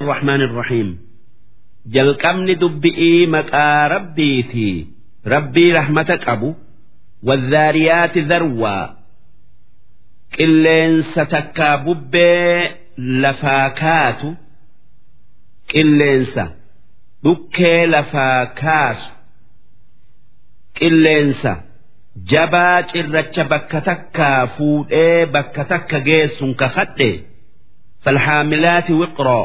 الرحمن الرحيم jalqabni dubbi'ii maqaa rabbiiti rabbii rahmata qabu wadhaariyaati dharwaa qilleensa takkaa bubbee lafaa kaatu qilleensa dhukkee lafaa kaasu qilleensa jabaa cirracha bakka takkaa fuudhee bakka takka geessun kakadhe falhaamilaati wiqroo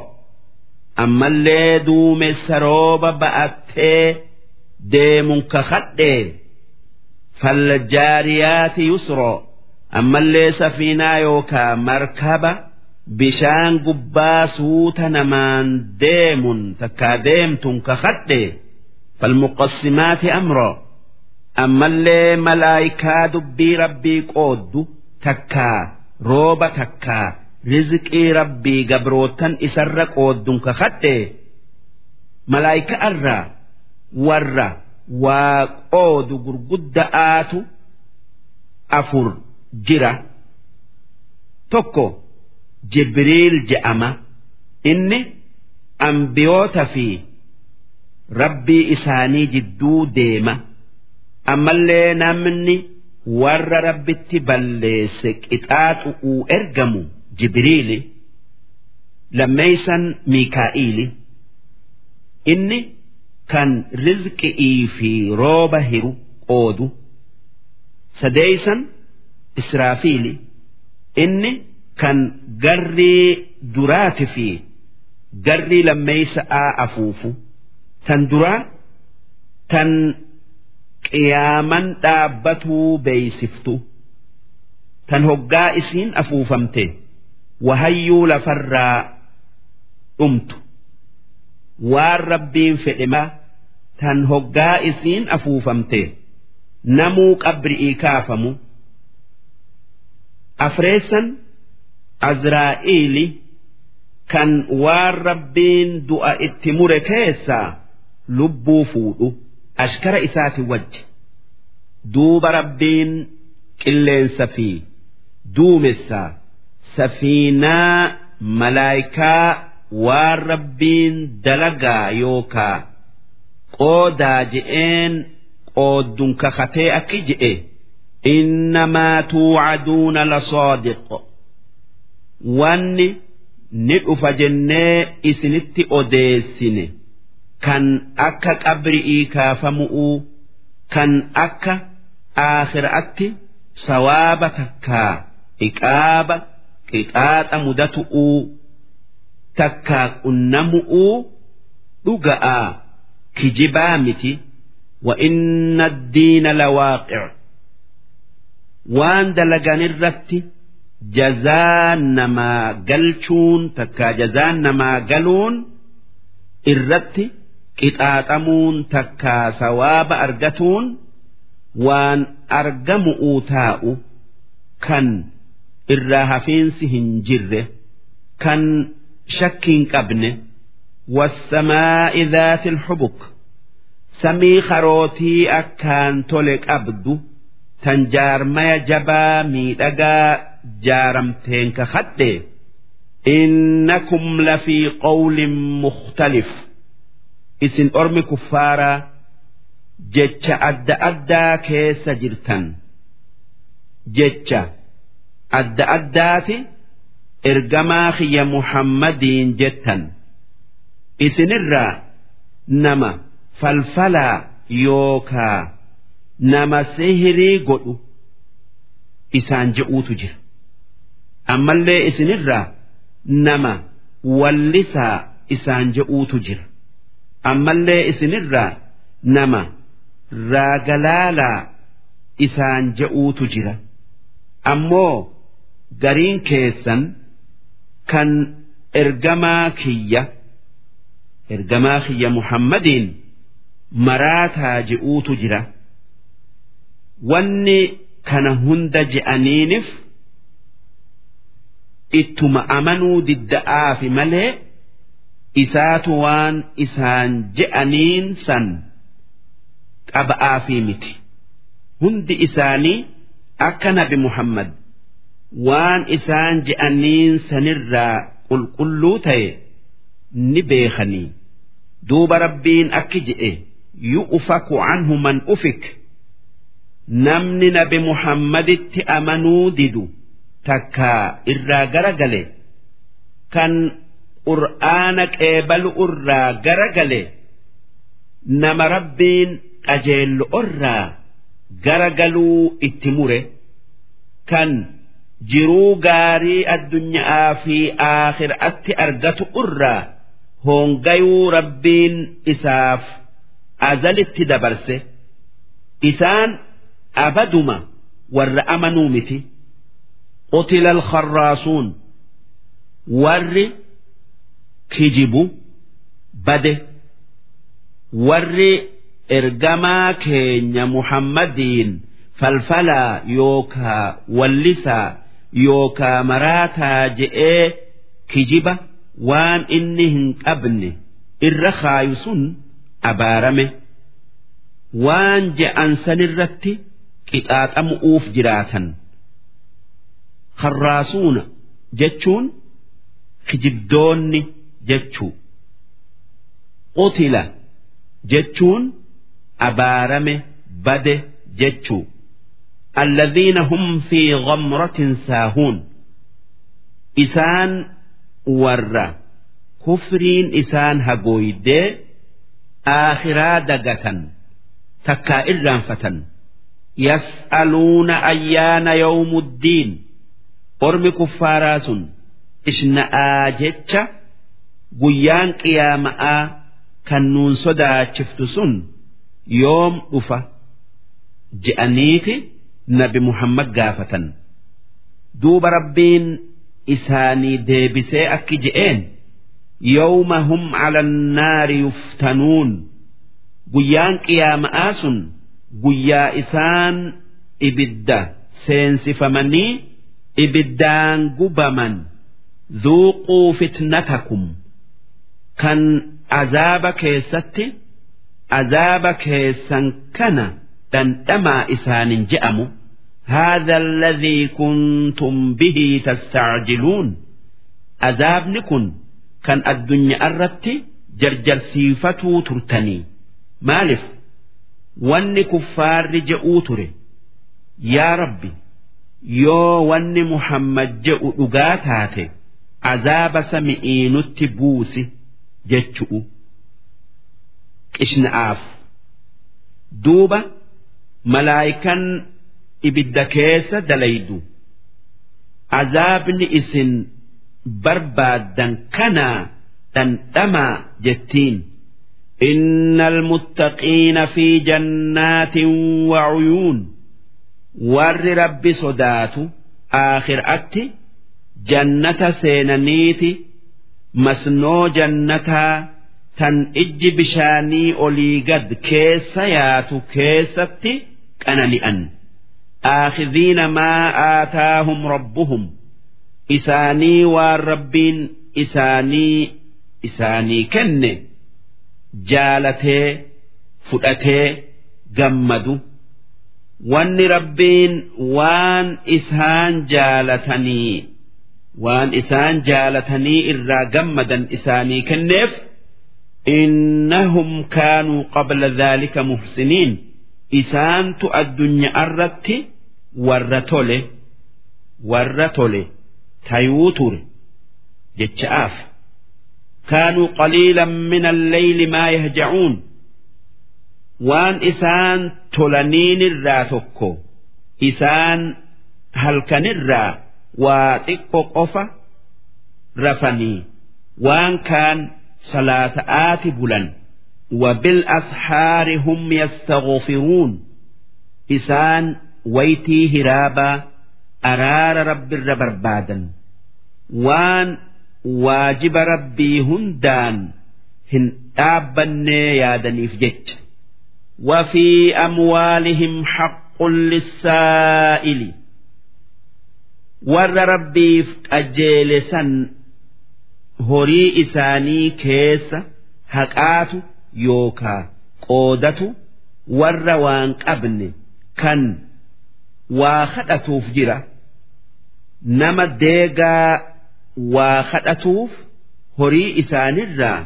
ammallee duumessa rooba ba'attee deemun kakadhe faljaariyaati yusroo. Ammallee safiinaa yookaa markaba bishaan gubbaa suuta namaan deemun takkaa deemtun kakadhe falmuqassimaati amroo. Ammallee malaayikaa dubbii rabbii qooddu takkaa rooba takkaa rizqii rabbii gabrootan isarra qooddun kakadhe malaayika irraa warra waa qoodu gurgudda'aatu afur jira. Tokko jibriil je'ama. Inni ambiyoota fi rabbii isaanii jidduu deema. Ammallee namni warra rabbitti balleesse qixaaxu'uu ergamu jibriili lammeeysan miikaa'iili inni kan rizqi'ii fi rooba hiru qoodu. Sadeeysan israafiili inni kan garrii duraati fi garrii lammeeysa'aa afuufu. Tan duraa tan qiyaaman dhaabbatuu beeysiftu. Tan hoggaa isiin afuufamte wahayyuu lafarraa dhumtu. Waan rabbiin fedhema tan hoggaa isiin afuufamte namuu qabri'ii kaafamu. Afreessan azraa'iili kan waan rabbiin du'a itti mure keessaa lubbuu fuudhu ashkara isaati wajji. Duuba rabbiin qilleensa fi duumessaa safiinaa malaayikaa waan rabbiin dalagaa yookaa qoodaa je'een qooddun kakatee akki je'e. Innamaa tuucaduuna lasaadiq wanni ni dhufa jennee isinitti odeessine. Kan akka qabri'ii kaafamu'uu kan akka aakhiraatti sawaaba takkaa iqaaba qixaaxa mudatu'uu takkaa qunnamu'uu dhuga'aa kijibaa miti وإن الدين لواقع وان دلقان الرت جزاء نما قلشون تكا جزاء نما قلون الرت قطاطمون تكا سواب أرقتون وان أرقمؤوا تاؤ كان irraa hafiinsi hin jirre kan shakkiin qabne wassamaa'i dhaati alhubuk samii karootii akkaan tole qabdu tan jaarmaya jabaa miidhagaa jaaramteen kakadhe innakum lafii qawlin mukhtalif. Isin ormi kuffaaraa jecha adda addaa keessa jirtan. Jecha adda addaati ergamaa kiyya muhammadiin jettan. Isinirraa nama falfalaa yookaa nama sihirii godhu isaan je'uutu jira. Ammallee isinirraa nama wallisaa isaan je'uutu jira. Ammallee isinirraa nama raagalaalaa isaan je'uutu jira. Ammoo gariin keessan kan ergamaa kiyya ergamaa kiyya muhammadiin maraataa je'uutu jira. Wanni kana hunda je'aniinif ittuma amanuu didda'aafi malee isaatu waan isaan je'aniin san qaba'aafii miti. Hundi isaanii akka nabi muhammad waan isaan je'aniin sanirraa qulqulluu ta'e ni beekanii. Duuba rabbiin akki je'e yu'faku canhu man ufik. Namni nabi muhammaditti amanuu didu takka irraa gara gale kan qur'aana qeebalu irraa gara gale nama rabbiin qajeellu irraa gara galuu itti mure kan jiruu gaarii addunyaa fi aakhiraatti argatu irraa hoongayuu rabbiin isaaf azalitti dabarse. Isaan abaduma warra amanuu miti. Qutila alkharraasuun warri kijibu bade. Warri ergamaa keenya muhammadiin falfalaa yookaa wallisaa yookaa maraataa je'ee kijiba waan inni hin qabne irra kaayu sun abaarame. Waan je'an sanirratti qixaaxamu'uuf jiraatan. Harraasuuna jechuun kijibdoonni jechuu. Qutila jechuun abaarame bade jechuu الذين هم في غمرة ساهون إسان ور كفرين إسان هقويد آخرا دقة تكا إرانفة يسألون أيان يوم الدين أرم كفاراس إشنا آجتش قيان قيامة كنون صدا شفتسون يوم أفا جأنيتي nabi muhammad gaafatan. Duuba rabbiin isaanii deebisee akki je'een yawma hum cala annaari yuftanuun. Guyyaan qiyaama'aa sun guyyaa isaan ibidda seensifamanii ibiddaan gubaman. Dhuuquu fitnatakum. Kan azaaba keessatti azaaba keessan kana dhandhamaa isaanin je'amu هذا الذي كنتم به تستعجلون عذابني كن كان الدنيا أردت جرجر سيفتو ترتني مالف واني كفار رجعوا تري يا ربي يو واني محمد جاء أغاتاتي عذاب سمئين التبوس جتشؤ إشنا آف دوبة ملائكا ibidda keessa dalaydu azaabni isin barbaaddan kanaa dhandhamaa jettiin إن المتقين في جنات وعيون ور رب صدات آخر أتي جنة سينانيتي مسنو جنتا تن إج بشاني أولي قد كيس ياتو كيستي qanani'an aakhidiina maa aataahum rabbuhum isaanii waan rabbiin isaanii isaanii kenne jaalatee fudhatee gammadu wanni rabbiin waan isaan jaalatanii waan isaan jaalatanii irraa gammadan isaanii kenneef innahum kaanuu qabla dhaalika muhsiniin isaantu addunyaa irratti warra tole warra tole tayuu ture jecha'aaf kaanuu qaliilan min alleyli maa yahja'uun waan isaan tolaniinirraa tokko isaan halkanirraa waa xiqqo qofa rafanii waan kaan salaata'aati bulan. وبالأسحار هم يستغفرون إسان waytii hiraabaa araara rabbirra barbaadan waan waajiba rabbii hundaan hin dhaabbannee yaadaniif jecha وفي أموالهم حق للسائل ور ربي أجيلسا هري إساني كيس هكات yookaa qoodatu warra waan qabne kan waa kadhatuuf jira nama deegaa waa kadhatuuf horii isaanirraa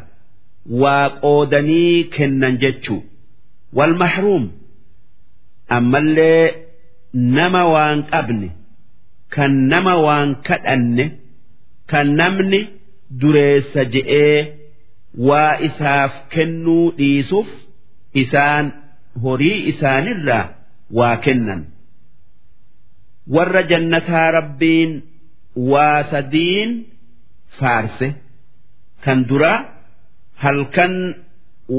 waa qoodanii kennan jechuu wal mahruum ammallee nama waan qabne kan nama waan kadhanne kan namni dureessa je'ee. Waa isaaf kennuu dhiisuuf isaan horii isaanirraa waa kennan. Warra jannataa rabbiin waa sadiin faarse. Kan duraa halkan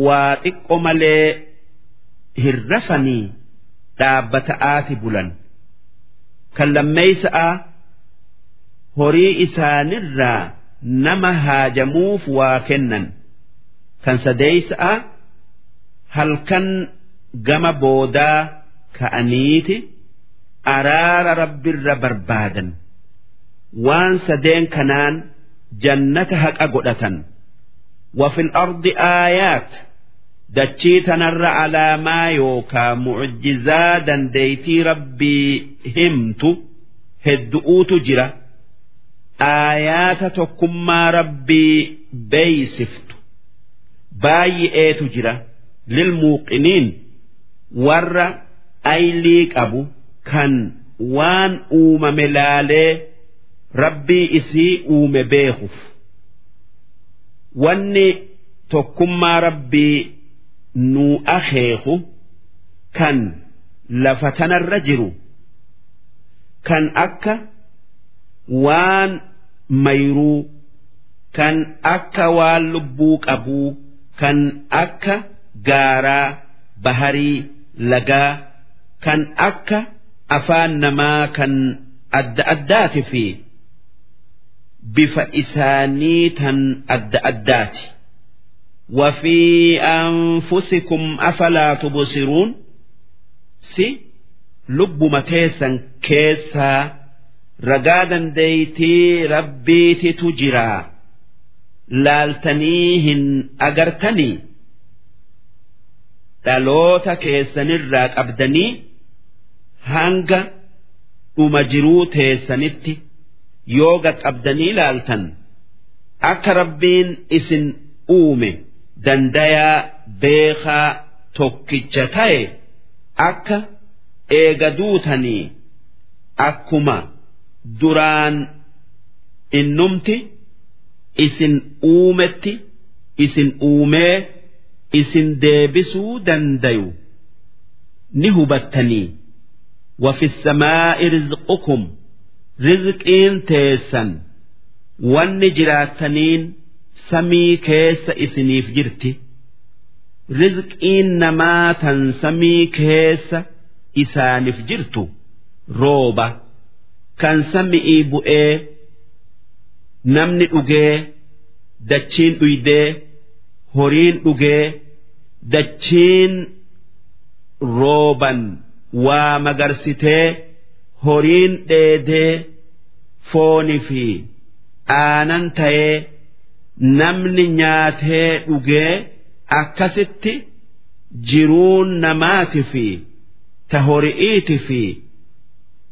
waa xiqqo malee hin rafanii dhaabbata'aati bulan. Kan lammeeysa'a horii isaanirraa nama haajamuuf waa kennan kan sadeeysa'a halkan gama boodaa ka'aniiti araara rabbirra barbaadan waan sadeen kanaan jannata haqa godhatan وفي الأرض آيات dachii tanarra alaamaa yookaa mucjizaa dandeeytii rabbii himtu heddu'uutu jira aayaata tokkummaa rabbii beeysiftu Baay'eetu jira. Lilmuuqiniin warra aylii qabu kan waan uumame laalee rabbii isii uume beekuuf. Wanni tokkummaa rabbii nuu akeeku kan lafa tanarra jiru kan akka waan mayruu kan akka waan lubbuu qabuu kan akka gaaraa baharii lagaa kan akka afaan namaa kan adda addaati fi bifa isaanii tan adda addaati. وفي أنفسكم أفلا تبصرون سي لب متيسا كيسا رقادا ديتي ربيتي تجرا laaltanii hin agartanii dhaloota keessanirraa qabdanii hanga dhuma jiruu teessanitti yoo qabdanii laaltan akka rabbiin isin uume dandayaa beekaa tokkicha ta'e akka eega duutanii akkuma duraan innumti. isin uumetti isin uumee isin deebisuu dandayu ni hubattanii وفي السماء رزقكم رزقين تيسا والنجراتنين samii keessa isiniif jirti rizqiin namaa tan samii keessa isaaniif jirtu rooba kan sami'ii bu'ee namni dhugee dachiin dhuydee horiin dhugee dachiin rooban waa magarsitee horiin dheedee fooni fi aanan ta'ee namni nyaatee dhugee akkasitti jiruun namaati fi ta hori'iiti fi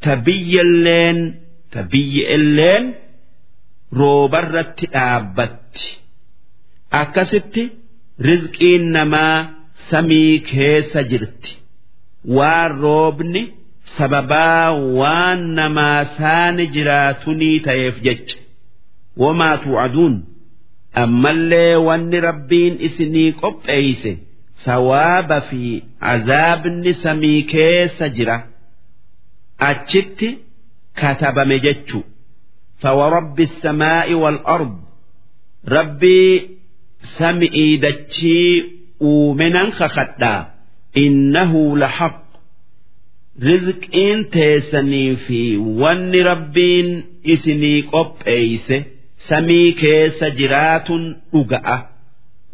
ta biyyalleen ta biyya roobarratti dhaabbatti. Akkasitti rizqiin namaa samii keessa jirti. Waan roobni sababaa waan namaa saani jiraatunii ta'eef jecha. Wamaa tuucaduun ammallee wanni rabbiin isinii qopheeyse sawaaba fi azaabni samii keessa jira. Achitti katabame jechu فورب السماء والأرض ربي سمئي دتشي ومنا خخدا إنه لحق رزق إن تيسني في ون ربين إسني قب أيسه samii keessa jiraatun dhuga'a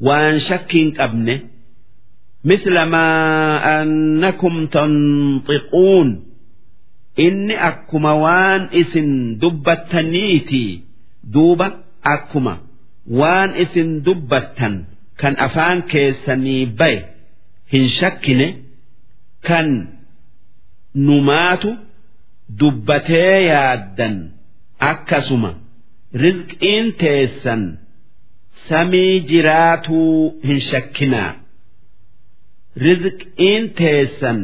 waan shakkiin qabne مثل ما أنكم تنطقون inni akkuma waan isin dubbattaniiti. Duuba akkuma waan isin dubbattan kan afaan keessanii baye hin shakkine kan numaatu dubbatee yaaddan akkasuma rizqiin teessan samii jiraatuu hin shakkinaa. Rizqiin teessan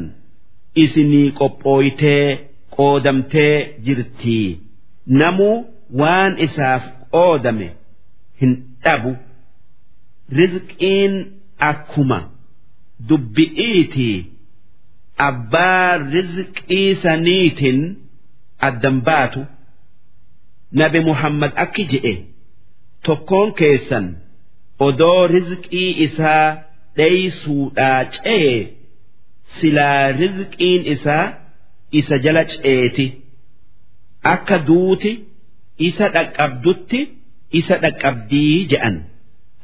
isinii qophooytee qoodamtee jirtii. Namuu waan isaaf qoodame hin dhabu. Rizqiin akkuma dubbi'iitii abbaa rizqii saniitiin addan baatu nabi muhammad akki je'e. Tokkoon keessan odoo rizqii isaa dheeysuudhaa ce'e silaa rizqiin isaa isa jala ceeti akka duuti isa dhaqqabdutti isa dhaqqabdii je'an.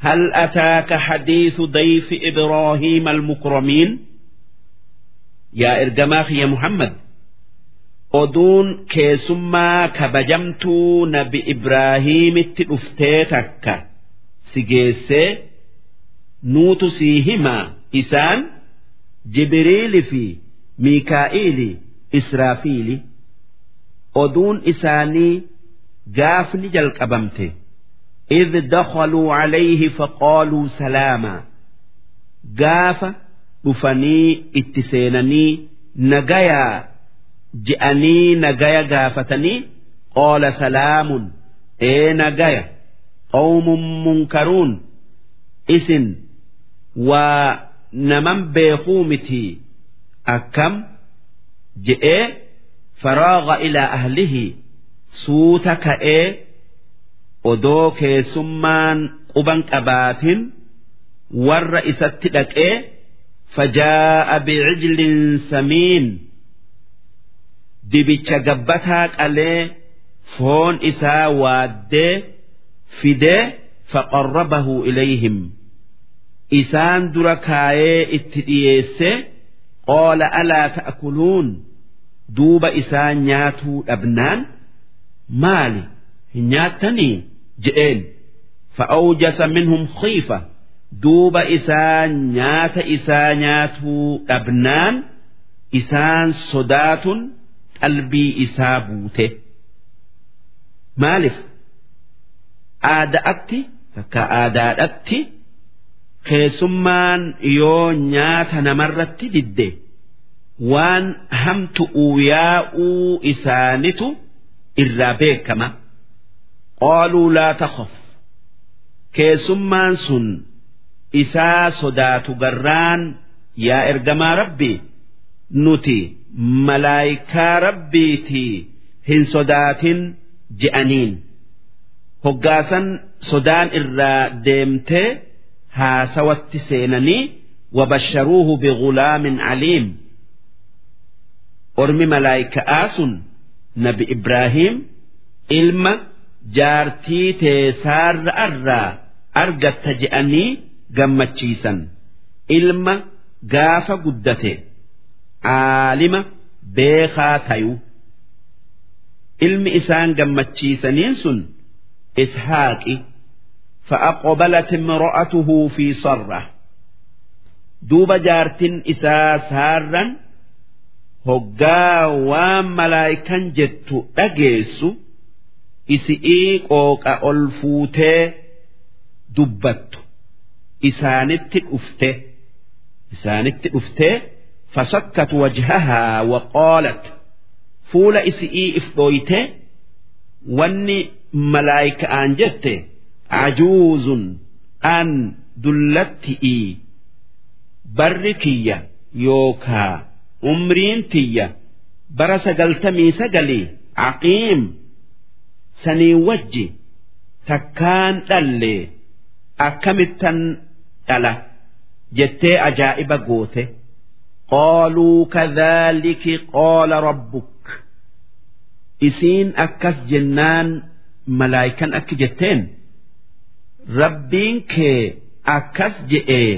Hal ataaka hadiisu dayfi ibraahiima almukramiin yaa ergamaa kiyya muhammad oduun keessummaa kabajamtuu nabi ibraahiimitti dhuftee takka si geessee nuutu sii himaa. Isaan jibriili fi miikaa'iilii israafiili oduun isaanii gaafni jalqabamte. Id dakhaluu calayhi faqaaluu salaamaa gaafa dhufanii itti seenanii nagayaa je'anii nagaya gaafatanii qoola salaamun ee nagaya qawmun munkaruun isin waa naman beekuu mitii? Akkam? Je'ee faraaga ilaa ahlihi suuta ka'ee odoo keessummaan quban qabaatin warra isatti dhaqee fajaa'a bicijlin samiin dibicha gabbataa qalee foon isaa waaddee fidee faqarrabahu ilayhim. Isaan dura kaayee itti dhiyeesse qaala alaa ta'kuluun duuba isaa nyaatuu dhabnaan maali hin nyaattanii je'een? Fa'awjasa minhum khiifa. Duuba isaa nyaata isaa nyaatuu dhabnaan isaan sodaatun qalbii isaa buute. Maaliif? Aadaatti takka aadaadhatti keessummaan yoo nyaata namarratti didde waan hamtu'uu yaa'uu isaanitu irraa beekama. Qaaluu laa takhaf. Keessummaan sun isaa sodaatu garraan yaa ergamaa rabbii nuti malaayikaa rabbiitii hin sodaatin je'aniin. Hoggaasan sodaan irraa deemtee haasawatti seenanii wabasharuuhu bigulaamin aliim ormi malaayika'aa sun nabi ibraahiim ilma jaartii teessaarra irraa argatta je'anii gammachiisan ilma gaafa guddate aalima beekaa tayu ilmi isaan gammachiisaniin sun ishaaqi فأقبلت امرأته في صرة دوب جارتن hoggaa waan malaayikan jettu dhageessu isii qooqa ol fuutee dubbattu. Isaanitti dhufte. Isaanitti dhuftee fasakkat wajhahaa waqoolat fuula isii if dhooyte wanni malaayika'aan jette ajuuzun an dullatti'ii barri kiyya yookaa umriin tiyya bara sagaltamii sagalii aqiim sanii wajji takkaan dhallee akkamittan dhala jettee ajaa'iba goote. qaaluu kadhaaliki qaala rabbuk isiin akkas jennaan malaayikan akki jetteen rabbiin kee akkas je'ee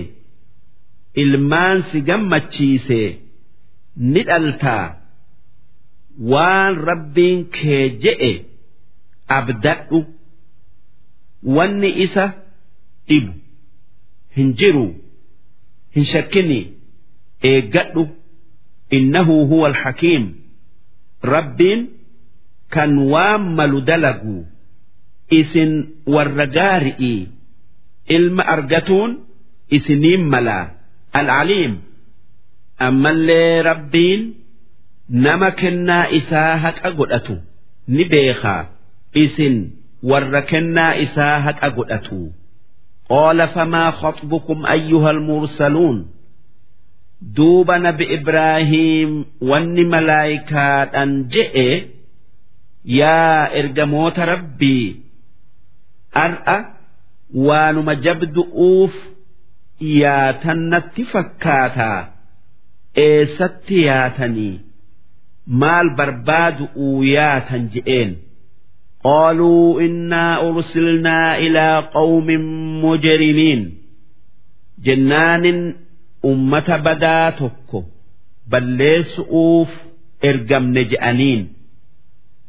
ilmaan si gammachiisee. Ni dhaltaa waan rabbiin kee je'e abdadhu. Wanni isa dhibu hin jiru hin shakkini eeggadhu. Innahu huwa alhakiim rabbiin kan waan malu dalagu isin warra gaari'ii ilma argatuun isiniin malaa al'aliim ammallee rabbiin nama kennaa isaa haqa godhatu ni beekaa. Isin warra kennaa isaa haqa godhatu. Qaala famaa khaxbukum ayyuhal mursaluun. Duuba nabi ibraahiim wanni malaayikaadhaan je'e yaa ergamoota rabbii ar'a waanuma jabdu'uuf yaatan natti fakkaataa eessatti yaatanii maal barbaadu'uu yaatan je'een قالوا إنا أرسلنا إلى قوم مجرمين جنان أمة بدا تكو بل ليسؤوف إرقم نجأنين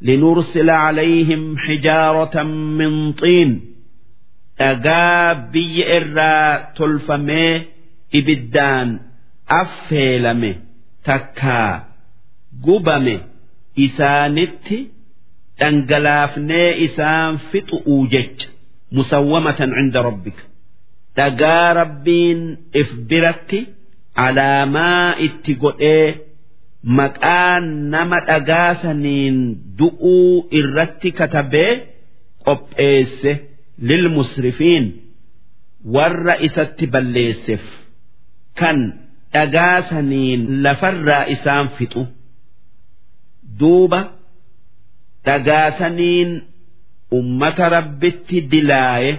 لنرسل عليهم حجارة من طين dhagaa biyya irraa tolfamee ibiddaan affeelame takkaa gubame isaanitti dhangalaafnee isaan fixu'uu jecha musawwamatan cinda rabbika dhagaa rabbiin if biratti alaamaa itti godhee maqaa nama dhagaa saniin du'uu irratti katabee qopheesse. lilmusrifiin warra isatti balleesseef kan dhagaa saniin lafarraa isaan fixu. Duuba dhagaa saniin ummata rabbitti dilaaye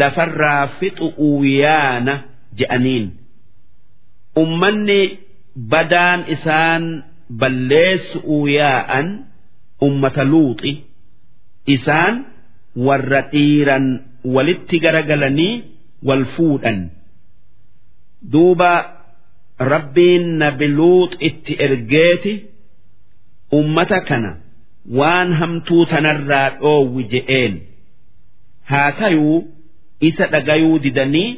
lafarraa fixu yaana je'aniin. Ummanni badaan isaan balleessu yaa'an ummata luuxi isaan warra dhiiran walitti garagalanii wal fuudhan. Duuba rabbiin nabi luux itti ergeeti ummata kana waan hamtuu tanarraa dhoowwi je'een. Haa tayuu isa dhagayuu didanii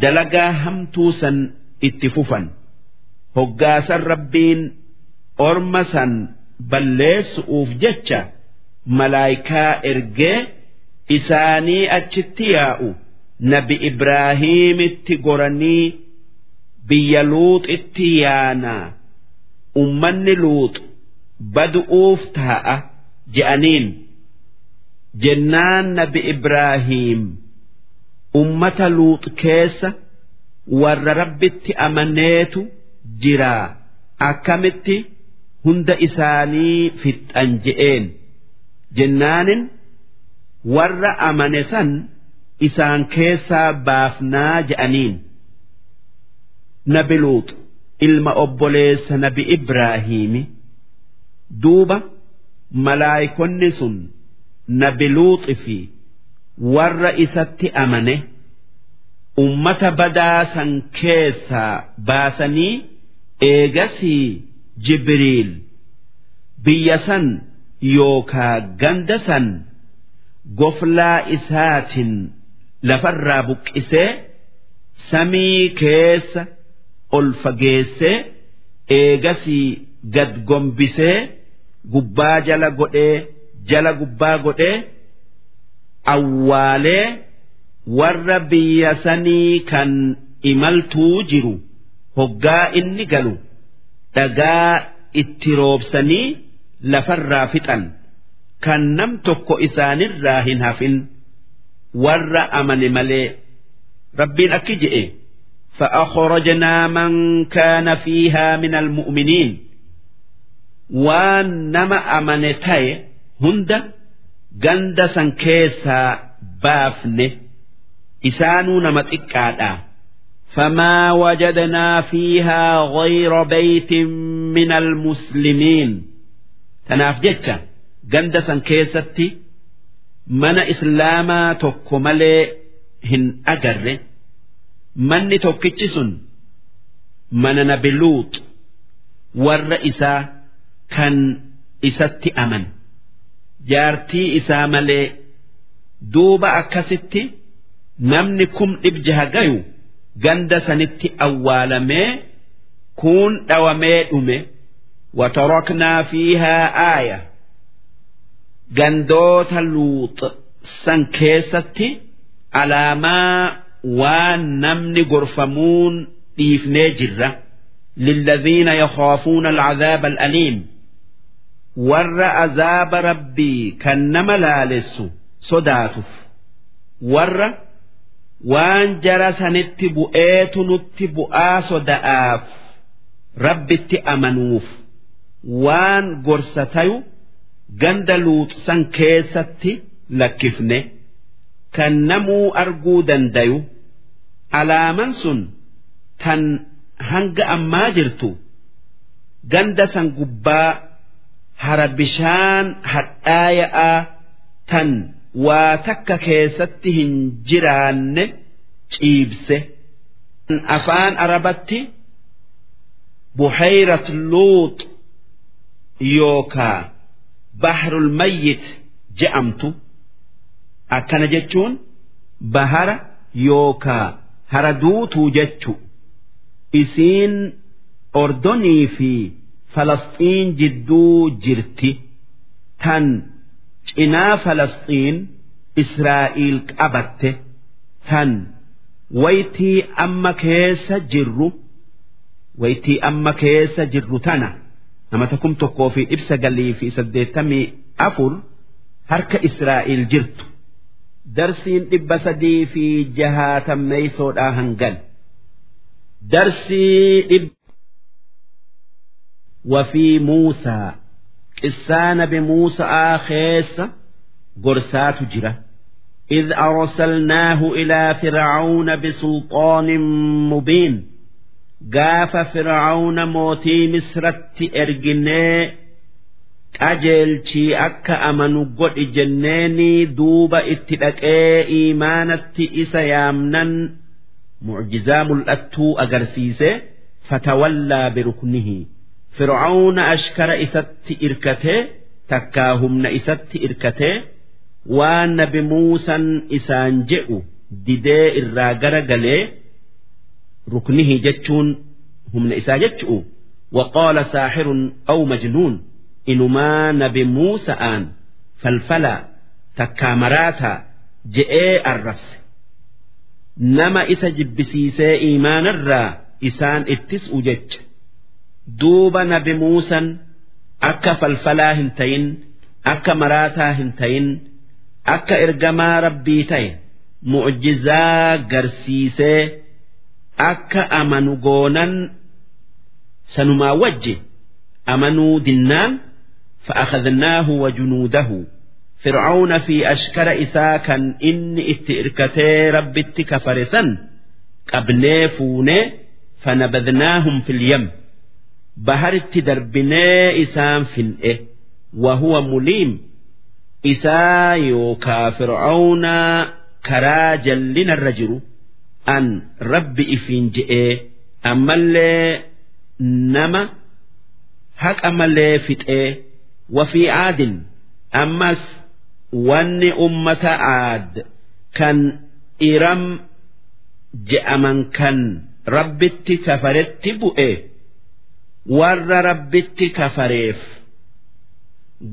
dalagaa hamtuu san itti fufan. Hoggaasan rabbiin orma san balleessu'uuf jecha malaayikaa ergee isaanii achitti yaa'u. Nabi ibraahiimitti goranii biyya luuxitti yaanaa ummanni luux badu'uuf taa'a je'aniin. Jennaan nabi ibraahiim ummata luux keessa warra rabbitti amaneetu jiraa. Akkamitti hunda isaanii fixxan je'een. Jennaanin warra amane san isaan keessaa baafnaa je'aniin nabi luux ilma obboleessa nabi ibraahiimi duuba malaayikonni sun nabi luuxi fi warra isatti amane ummata badaa san keessaa baasanii eegasii jibriil biyya san yookaa ganda san goflaa isaatiin lafarraa buqqisee samii keessa ol fageessee eegasii gad gombisee gubbaa jala godhee jala gubbaa godhee awwaalee warra biyya sanii kan imaltuu jiru hoggaa inni galu dhagaa itti roobsanii lafarraa fixan kan nam tokko isaanirraa hin hafin warra amane malee rabbiin akki je'e فأخرجنا من كان فيها من المؤمنين waan nama amane ta'e hunda ganda san keessaa baafne isaanuu nama xiqqaadha فما وجدنا فيها غير بيت من المسلمين تناف جتة ganda san keessatti mana islaamaa tokko malee hin agarre manni tokkichi sun mana nabi luux warra isaa kan isatti aman jaartii isaa malee duuba akkasitti namni kum dhib jaha gayu ganda sanitti awwaalamee kuun dhawamee dhume وتركنا فيها آية gandoota luux san keessatti alaamaa waan namni gorfamuun dhiifnee jirra. Lilladhiina yakhaafuuna alcadaaba alaliim. Warra azaaba rabbii kan nama laalessu sodaatuuf. Warra waan jara sanitti bu'eetu nutti bu'aa soda'aaf rabbitti amanuuf. Waan gorsa tayu ganda luuxsan keessatti lakkifne. Kan namuu arguu dandayu alaaman sun tan hanga ammaa jirtu ganda san gubbaa hara bishaan hadhaaya'aa tan waa takka keessatti hin jiraanne ciibse. Afaan arabatti buhayrat luux yookaa bahrul mayyit je'amtu. Akkana jechuun bahara yookaa hara duutuu jechu. Isiin ordonii fi falasxiin jidduu jirti. Tan cinaa falasxiin israa'iil qabatte tan waytii amma keessa jirru waytii amma keessa jirru tana nama takkum tokkoo fi dhibsa galii fi saddeettamii afur harka israa'iil jirtu darsiin dhibba sadii fi jahaatammeeysoodhaa hangan darsii dhibba وفي موسى قسان بموسى خيس قرسات جرة إذ أرسلناه إلى فرعون بسلطان مبين قاف فرعون موتي مصرت إرجني qajeelchii akka amanu godhi jenneeni duuba itti dhaqee iimaanatti isa yaamnan mucjizaa mul'attuu agarsiise fatawallaa biruknihi fir'aawna ashkara isatti irkatee takkaa humna isatti irkatee waan nabi muusan isaan jedhu didee irraa gara galee ruknihi jechuun humna isaa jechu'u. Waqaala saaxirun aw majnuun inumaa nabi muusa'aan falfalaa takkaa maraataa je'ee arrabse nama isa jibbisiisee iimaanarraa isaan ittis'u jecha duuba nabi muusan akka falfalaa hin tayin akka maraataa hin tayin akka ergamaa rabbii ta'e mucjizaa garsiisee akka amanu goonan sanumaa wajji amanuu dinnaan فأخذناه وجنوده فرعون في أشكر إساكا إن اتئركتي رب كفرسا قبني فوني فنبذناهم في اليم بهرت دربني إسام في الإه وهو مليم إسا يوكا فرعون كرا جلنا الرجل أن رب إفين جئ أما اللي نما هك أما اللي فتئ وفي عاد أمس ون أمة عاد كان إرم جأمن كان ربت كفرت بؤه ور ربت كفريف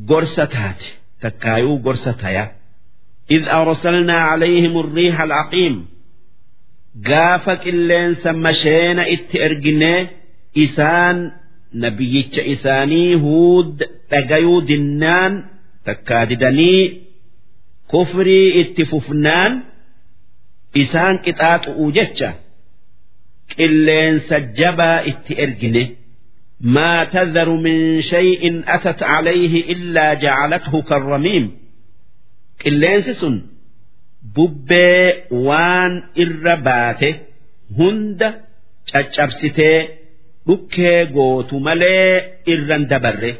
قرستات تكايو قرستايا إذ أرسلنا عليهم الريح العقيم قافك اللين سمشين اتئرقني إسان nabiyyicha isaanii huud dhagayuu dinnaan takkaa didanii kufrii itti fufnaan isaan qixaaxu'u jecha qilleensa jabaa itti ergine ما تذر من شيء أتت عليه إلا جعلته كالرميم قلنس ببي وان إرباته هند تشابسته dhukkee gootu malee irran dabarre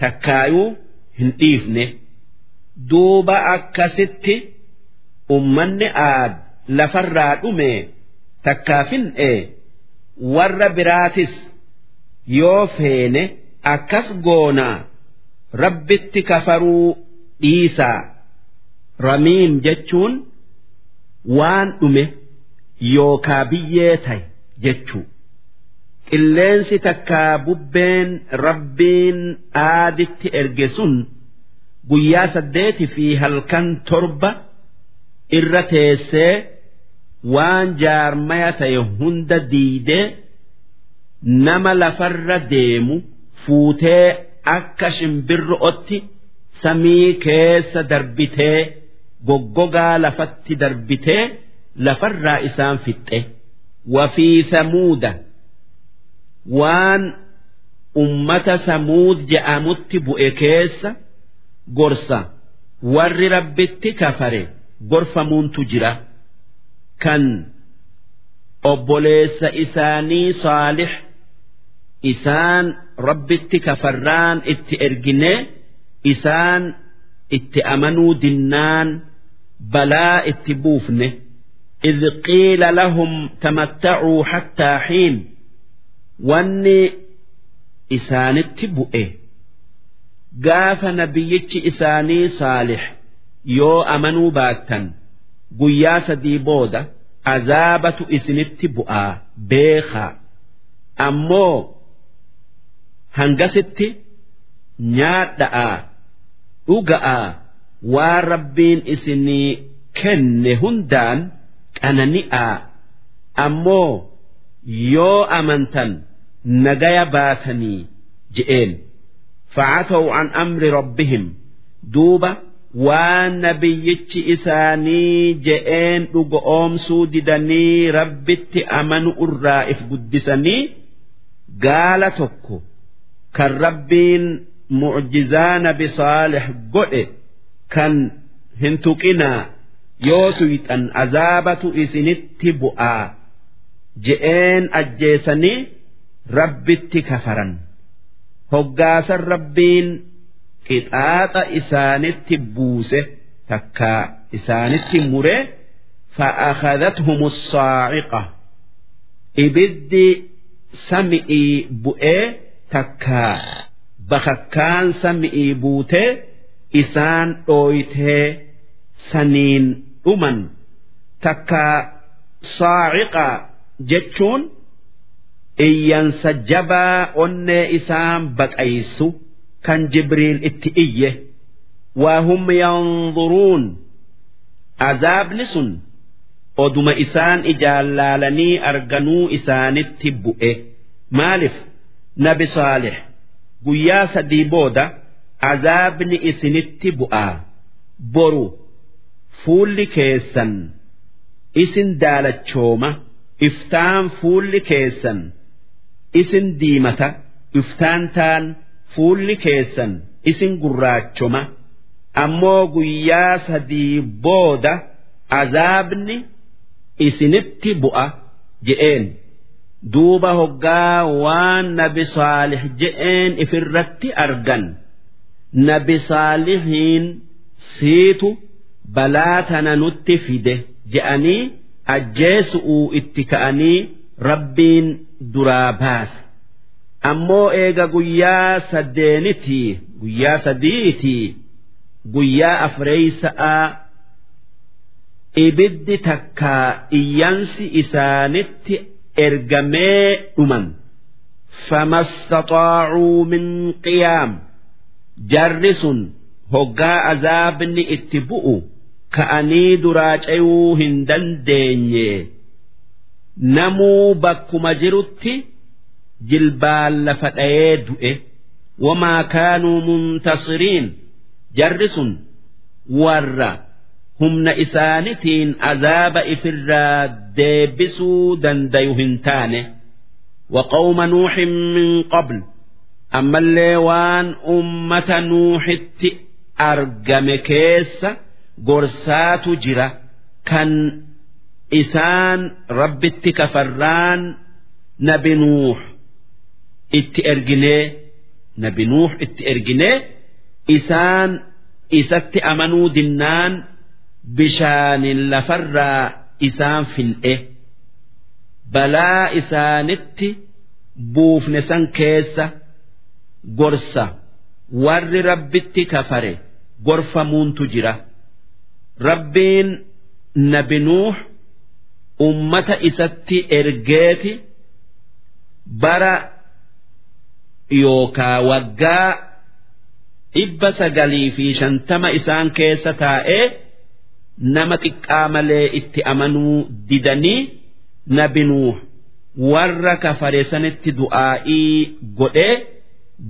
takkaayuu hin dhiifne duuba akkasitti ummanni aad lafarraa dhume takkaa fin'e warra biraatis yoo feene akkas goonaa rabbitti kafaruu dhiisaa ramiim jechuun waan dhume yookaa biyyee ta'e jechuu. Qilleensi takkaa bubbeen rabbiin aaditti erge sun guyyaa saddeeti fi halkan torba irra teessee waan jaarmaya ta'e hunda diidee nama lafarra deemu fuutee akka shimbirro'otti samii keessa darbitee goggogaa lafatti darbitee lafarraa isaan fixxe. Wafii samuuda waan ummata samuud je'amutti bu'e keessa gorsa warri rabbitti kafare gorfamuuntu jira kan obboleessa isaanii saalix isaan rabbitti kafarraan itti erginee isaan itti amanuu dinnaan balaa itti buufne إذ قيل لهم تمتعوا حتى حين wanni isaanitti bu'e gaafa nabiyyichi isaanii saalix yoo amanuu baattan guyyaa sadii booda azaabatu isinitti bu'aa beekaa ammoo hangasitti nyaadha'aa dhuga'aa waa rabbiin isinii kenne hundaan qanani'aa ammoo. Yoo amantan nagaya baatanii je'een. Facataw an amri rabbihim. Duuba waan nabiyyichi isaanii je'een dhugo oomsuu didanii rabbitti amanu irraa if guddisanii gaala tokko kan rabbiin mucjizaa nabi saalix godhe kan hin tuqinaa yoo tuyxan azaabatu isinitti bu'aa je'een ajjeesanii rabbitti kafaran. Hoggaasan rabbiin qixaaxa isaanitti buuse takka isaanitti mure fa'aakadathum saaciqa ibiddi sami'ii bu'ee takka bakakkaan sami'ii buutee isaan dhooytee saniin dhuman. Takka saaciqa jechuun iyyansa jabaa onnee isaan baqaysu kan jibriil itti iyye. Waahum yanzuruun azaabni sun oduma isaan ijaallaalanii arganuu isaanitti bu'e. Maalif nabi saalix guyyaa sadii booda azaabni isinitti bu'aa boru fuulli keessan isin daalachooma iftaan fuulli keessan isin diimata iftaan taan fuulli keessan isin gurraachoma ammoo guyyaa sadii booda azaabni isinitti bu'a je'een. Duuba hoggaa waan nabi saalix je'een ifirratti argan. Nabi saalihiin siitu balaa tana nutti fide je'anii ajjeesuu itti ka'anii rabbiin duraa baasa ammoo eega guyyaa saddeenitii guyyaa sadiitii guyyaa afreeysa'a ibiddi takkaa iyyansi isaanitti ergamee dhuman. Fama istaxaacuu min qiyaam. Jarri sun hoggaa azaabni itti bu'u. هقا عذابني اتبؤوا كأني دراجعوا هندن ديني نمو بكما جرتي جلبال لفتأيه دؤه وما كانوا منتصرين جرس ورّا humna isaanitiin azaaba ifirraa deebisuu dandayu hin taane waqawma nuuxin min qabl ammallee waan ummata nuuxitti argame keessa gorsaatu jira kan isaan rabbitti kafarraan nabi nuux itti erginee nabi nuux itti erginee isaan isatti amanuu dinnaan bishaanin lafarraa isaan fil'e. Balaa isaanitti buufne san keessa gorsa. Warri rabbitti kafare gorfamuuntu jira rabbiin nabi nuux ummata isatti ergeeti bara yookaa waggaa dhibba sagalii fi shantama isaan keessa taa'ee nama xiqqaa malee itti amanuu didanii nabi nuuh warra kafare sanitti du'aa'ii godhee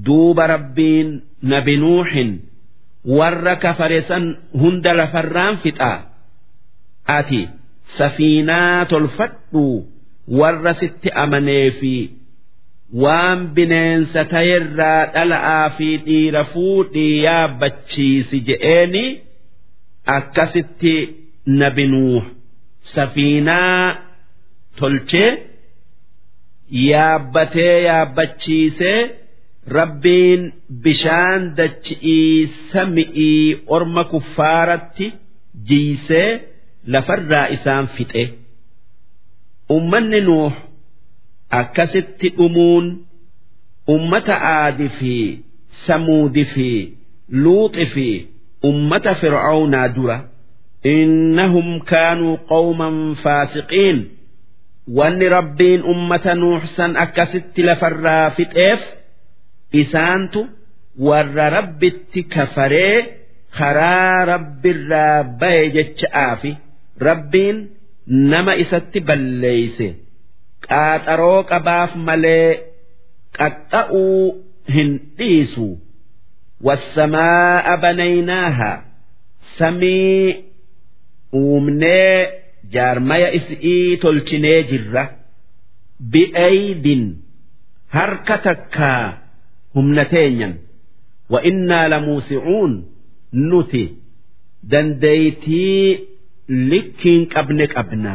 duuba rabbiin nabi nuuhin warra kafare san hunda lafarraan fixaa. Ati safiinaa tolfadhu warra sitti amanee fi waan bineensa ta'erraa dhala'aa fi dhiira fuudhii yaabbachiisi je'eeni akkasitti nabi nuuh safiinaa tolchee yaabbatee yaabbachiisee rabbiin bishaan dachi'ii sami'ii orma kuffaaratti jiisee lafarraa isaan fixe. Ummanni nuuh akkasitti dhumuun ummata aadi fi samuudi fi luuxi fi ummata fir'aawnaa dura innahum kaanuu qawman faasiqiin. Wanni rabbiin ummata nuuhsan akkasitti lafarraa fixeef isaantu warra rabbitti kafaree karaa rabbirraa baye jecha'aafi rabbiin nama isatti balleeyse. Qaaxaroo qabaaf malee qaxxa'uu hin dhiisu. Wassamaa'a banaynaaha samii uumnee jaarmaya is'ii tolchinee jirra. Bi'aydin harka takkaa. Humna teenyan. Wa innaa lamuusi'uun nuti dandeeytii likkiin qabne qabna.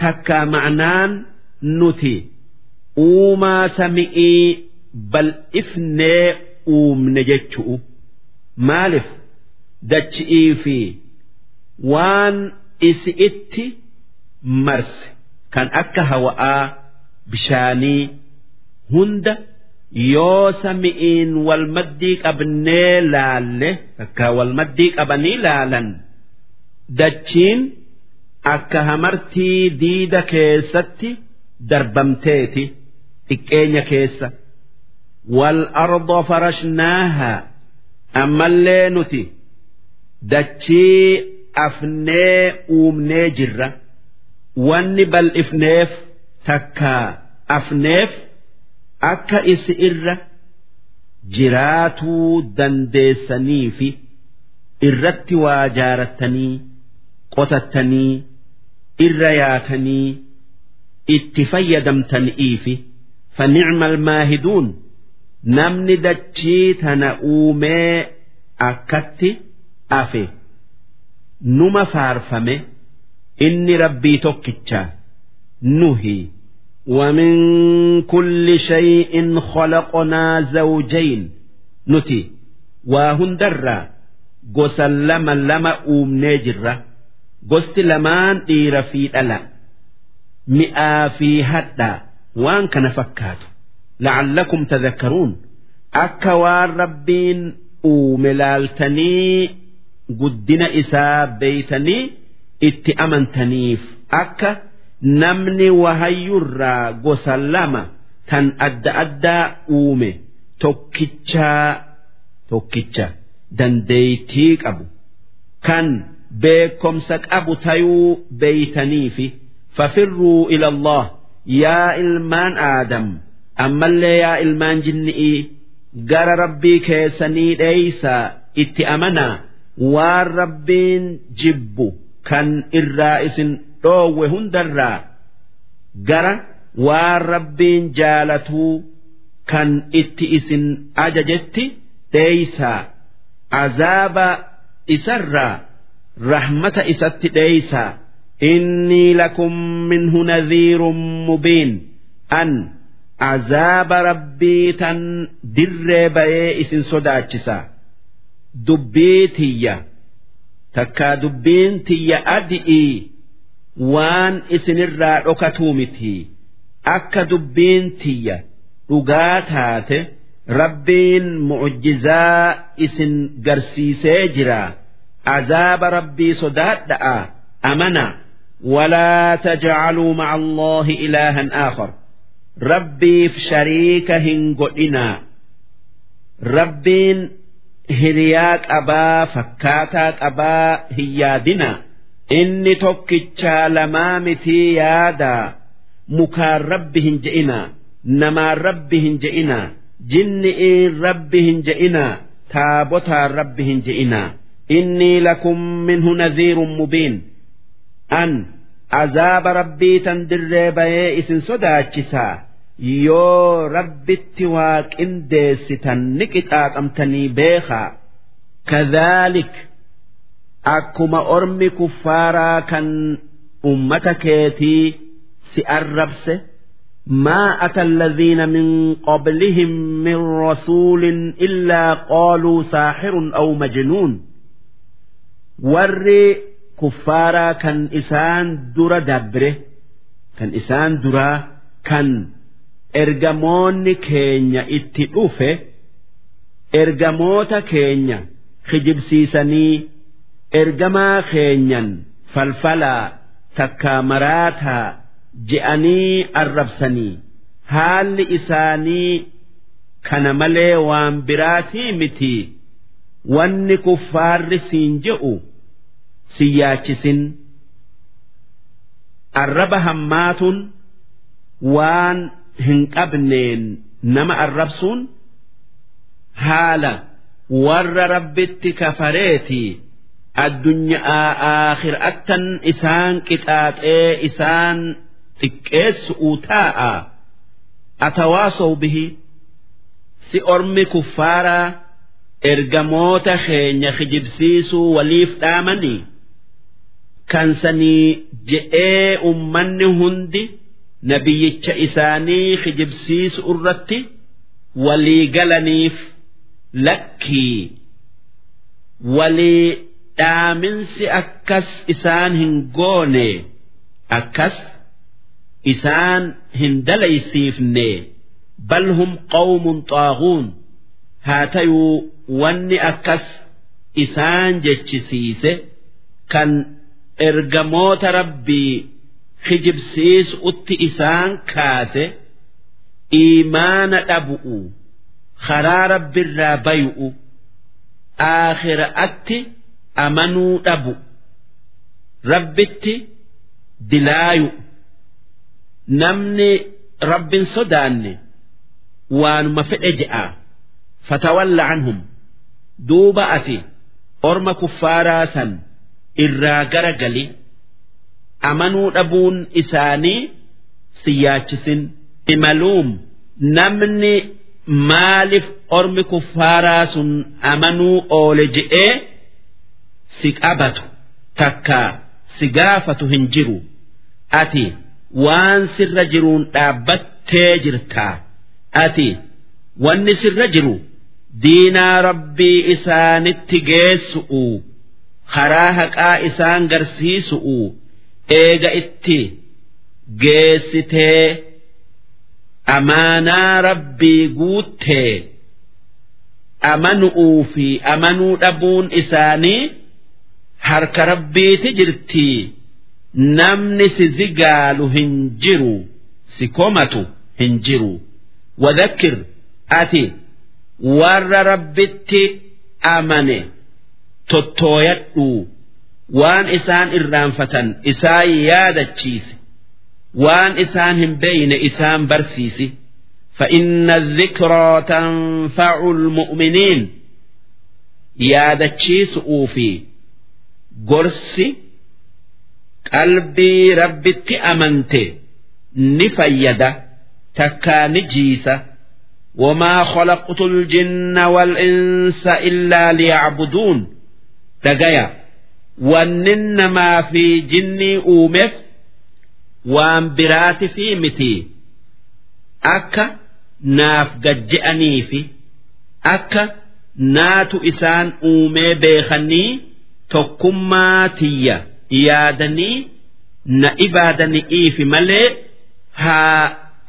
Takkaa ma'naan nuti uumaa sami'ii bal'ifnee uumne jechu'u. Maalif dachi'ii fi waan isi itti marse. Kan akka hawa'aa bishaanii hunda yoo sami'iin wal maddii qabnee laalle takkaa wal maddii qabanii laalan dachiin akka hamartii diida keessatti darbamteeti xiqqeenya keessa. Wal ardo farashnaahaa ammallee nuti dachii afnee uumnee jirra. Wanni bal'ifneef takkaa afneef akka isi irra jiraatuu dandeessanii fi irratti waa jaarattanii qotattanii irra yaatanii itti fayyadamtanii fi fanicmal maahiduun namni dachii tana uumee akkatti afe numa faarfame inni rabbii tokkicha nuhi. ومن كل شيء خلقنا زوجين نتي وهندرا gosa lama lama uumnee jirra gosti lamaan dhiira fi dhala mi'aa fi hadhaa waan kana fakkaatu la'allakum tadhakkaruun akka waan rabbiin uume laaltanii guddina isaa beeytanii itti amantaniif akka namni wahayyurraa gosa lama tan adda addaa uume tokkichaa tokkicha dandeeytii qabu. Kan beekomsa qabu tayuu beeytaniifi fafirruu ila Allah yaa ilmaan aadam ammallee yaa ilmaan jinni'ii gara rabbii keessanii dheeysaa itti amanaa waan rabbiin jibbu kan irraa isin dhoowwe hundarraa gara waan rabbiin jaalatuu kan itti isin ajajetti dheeysaa azaaba isarraa rahmata isatti dheeysaa innii lakum minhu nadhiirun mubiin. An azaaba rabbii tan dirree bayee isin sodaachisa. Dubbii tiyya. Takkaa dubbiin tiyya adi'ii waan isinirraa dhokatuu miti akka dubbiin tiyya dhugaa taate rabbiin mu'jizaa isin garsiisee jira azaaba rabbii sodaadha'a amana ولا تجعلوا مع الله إلها آخر ربي في شريك هنقئنا ربين هرياك أبا فكاتاك أبا هيادنا inni tokkichaa lamaa mitii yaadaa mukaan rabbi hin je'inaa namaan rabbi hin je'inaa jinni'iin rabbi hin je'inaa taabotaan rabbi hin je'inaa. Innii lakum minhu nadhiirun mubiin. An azaaba rabbii tan dirree bayee isin sodaachisaa. Yoo rabbitti waa qindeessitan ni qixaaxamtanii beekaa. Kadhaalik akkuma ormi kuffaaraa kan ummata keetii si arrabse maa ata alladhiina min qablihim min rasuulin illaa qaaluu saaxirun aw majnuun. Warri kuffaaraa kan isaan dura dabre kan isaan duraa kan ergamoonni keenya itti dhufe ergamoota keenya kijibsiisanii ergamaa keenyan falfalaa takkaa maraataa je'anii arrabsanii haalli isaanii kana malee waan biraatii miti. Wanni kuffaarri siin je'u si yaachisin arraba hammaatuun waan hin qabneen nama arrabsuun haala warra rabbitti kafareetii addunyaa aakhiraattan isaan qixaaxee isaan xiqqeessu'u taa'a atawaasow bihi si ormi kuffaaraa ergamoota keenya kijibsiisuu waliif dhaamanii kansanii je'ee ummanni hundi nabiyyicha isaanii kijibsiisu irratti walii galaniif lakkii. Walii dhaaminsi akkas isaan hin goone akkas isaan hin dalaysiifne. Bal hum qawmun xaaguun haa tayuu wanni akkas isaan jechisiise kan ergamoota rabbii kijibsiisu'utti isaan kaase iimaana dhabu'u karaa rabbirraa bayu'u aakhiraatti amanuu dhabu. Rabbitti dilaayu. Namni rabbin sodaanne waanuma fedhe je'a. Fatawalla anhum. Duuba ati orma kuffaaraa san irraa gara gali. Amanuu dhabuun isaanii si yaachisin imaluum namni maaliif ormi kuffaaraa sun amanuu oole je'ee si qabatu takka si gaafatu hin jiru. Ati waan sirra jiruun dhaabbattee jirtaa ati wanni sirra jiru diinaa rabbii isaanitti geessu'u karaa haqaa isaan garsiisu'u eega itti geessitee amaanaa rabbii guuttee amanu'uu fi amanuu dhabuun isaanii harka rabbiiti jirtii namni si zigaalu hin jiru si komatu hin jiru wadhakkir ati warra rabbitti amane tottooyadhu waan isaan irraanfatan isaan yaadachiise waan isaan hin beeyne isaan barsiisi فإن الذكرى تنفع المؤمنين yaadachiisu uufi gorsi qalbii rabbitti amante ni fayyada takkaa ni jiisa. wamaa khalaqtul jinna wal insa illaa liyacbuduun dhagaya wannin namaa fi jinnii uumeef waan biraati fi mitii. Akka naaf gajje'anii fi akka naatu isaan uumee beekanii tokkummaa tiyya yaadanii na ibaadani'iifi malee haa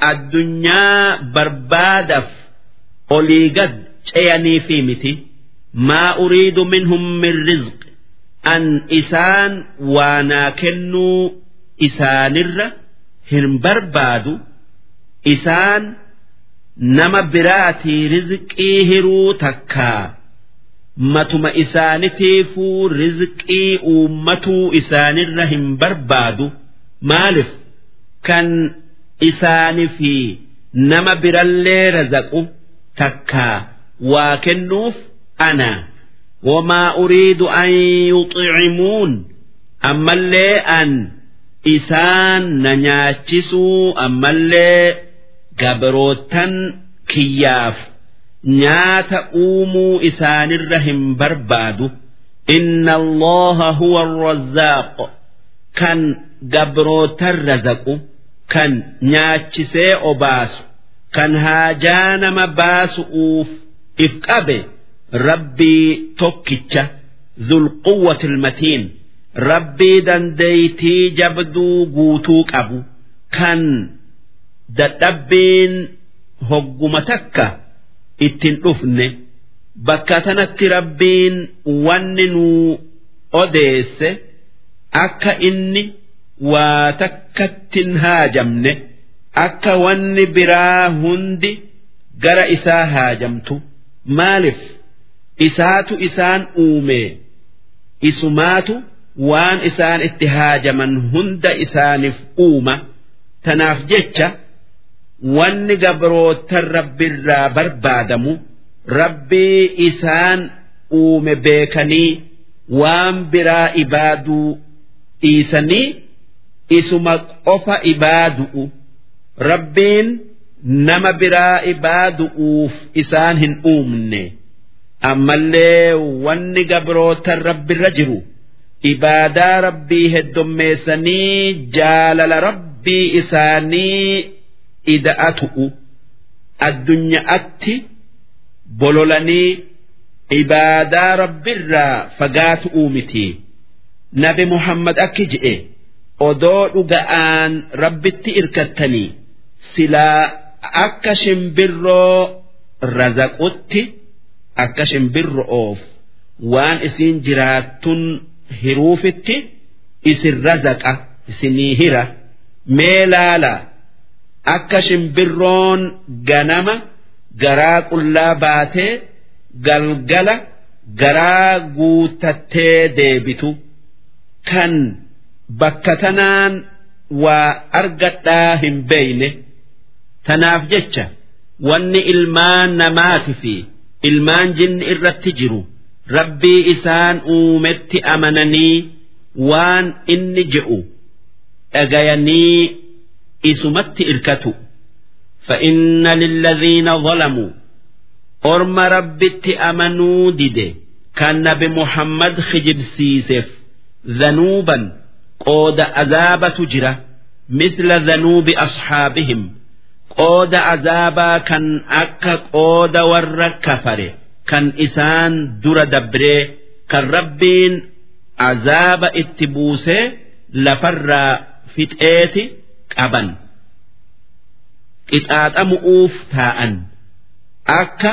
addunyaa barbaadaf olii gad ce'aniifi miti. Maa uriidu minhum min rizq. An isaan waanaa kennuu isaanirra hin barbaadu. Isaan nama biraatii rizqii hiruu takkaa matuma isaanitiifuu rizqii uummatuu isaanirra hin barbaadu. Maalif kan isaanii nama birallee razaqu takkaa waa kennuuf ana. Wamaa uriidu an yuxicimuun ammallee an isaan na nyaachisuu ammallee gabrootan kiyyaaf nyaata uumuu isaanirra hin barbaadu. Inna allaha huwa arrazzaaq. Kan gabrootan razaqu kan nyaachisee obaasu kan haajaa nama baasu'uuf if qabe rabbii tokkicha zulquwwati ilmatiin rabbii dandeeytii jabduu guutuu qabu kan dadhabbiin hogguma takka ittin dhufne. Bakka tanatti rabbiin wanni nuu odeesse akka inni waa takkattin haajamne akka wanni biraa hundi gara isaa haajamtu. Maalif isaatu isaan uume. Isumaatu waan isaan itti haajaman hunda isaaniif uuma. Tanaaf jecha wanni gabrootan rabbiirraa barbaadamu rabbii isaan uume beekanii waan biraa ibaaduu dhiisanii isuma qofa ibaadu'u. Rabbiin nama biraa ibaadu'uuf isaan hin uumne. Ammallee wanni gabrootan rabbirra jiru ibaadaa rabbii heddommeessanii jaalala rabbii isaanii ida'atu'u addunyaatti bololanii ibaadaa rabbirraa fagaatu'uu miti nabi muhammad akki je'e odoo dhuga'aan rabbitti irkattanii silaa akka shimbirroo razaqutti akka shimbirro'oof waan isiin jiraattun hiruufitti isin razaqa isinii hira mee laala akka shimbirroon ganama garaa qullaa baatee galgala garaa guutattee deebitu. Kan bakka tanaan waa argadhaa hin beeyne. Tanaaf jecha wanni ilmaan namaati fi ilmaan jinni irratti jiru rabbii isaan uumetti amananii waan inni je'u dhagayanii isumatti irkatu فإن للذين ظلموا أرم ربت أمنوا دده كان نبي محمد خجب سيسف ذنوبا قود عذاب تجرى مثل ذنوب أصحابهم قود عذابا كان أكا قود ور كفر كان إسان در دبره كان ربين عذاب اتبوسه لفر فتئتي qaban qixaaxamu'uuf taa'an. Akka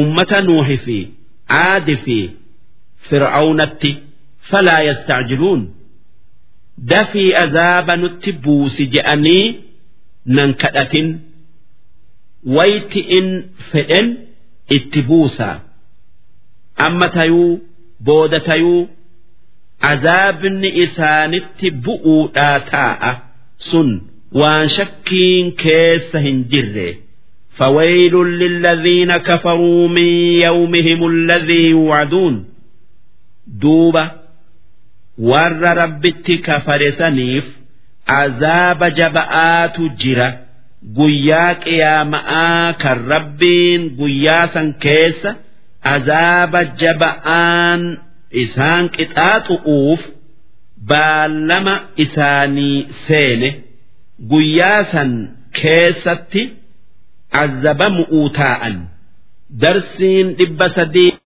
ummata nuuhi fi aadi fi fir'aawnatti falaa yastacjiluun dafii azaaba nutti buusi je'anii nan kadhatin. Wayti in fedhen itti buusaa amma tayuu booda tayuu azaabni isaanitti bu'uudhaa taa'a. sun waan shakkiin keessa hin jirre فويل للذين كفروا من يومهم الذي يوعدون دوبة ور ربت كفر سنيف عذاب جبآت جرة قياك يا ماء كالربين قياسا كيس عذاب جبآن إسان كتات أوف baallama isaanii seene guyyaa san keessatti azzabamu'uu taa'an darsiin dhibba sadii.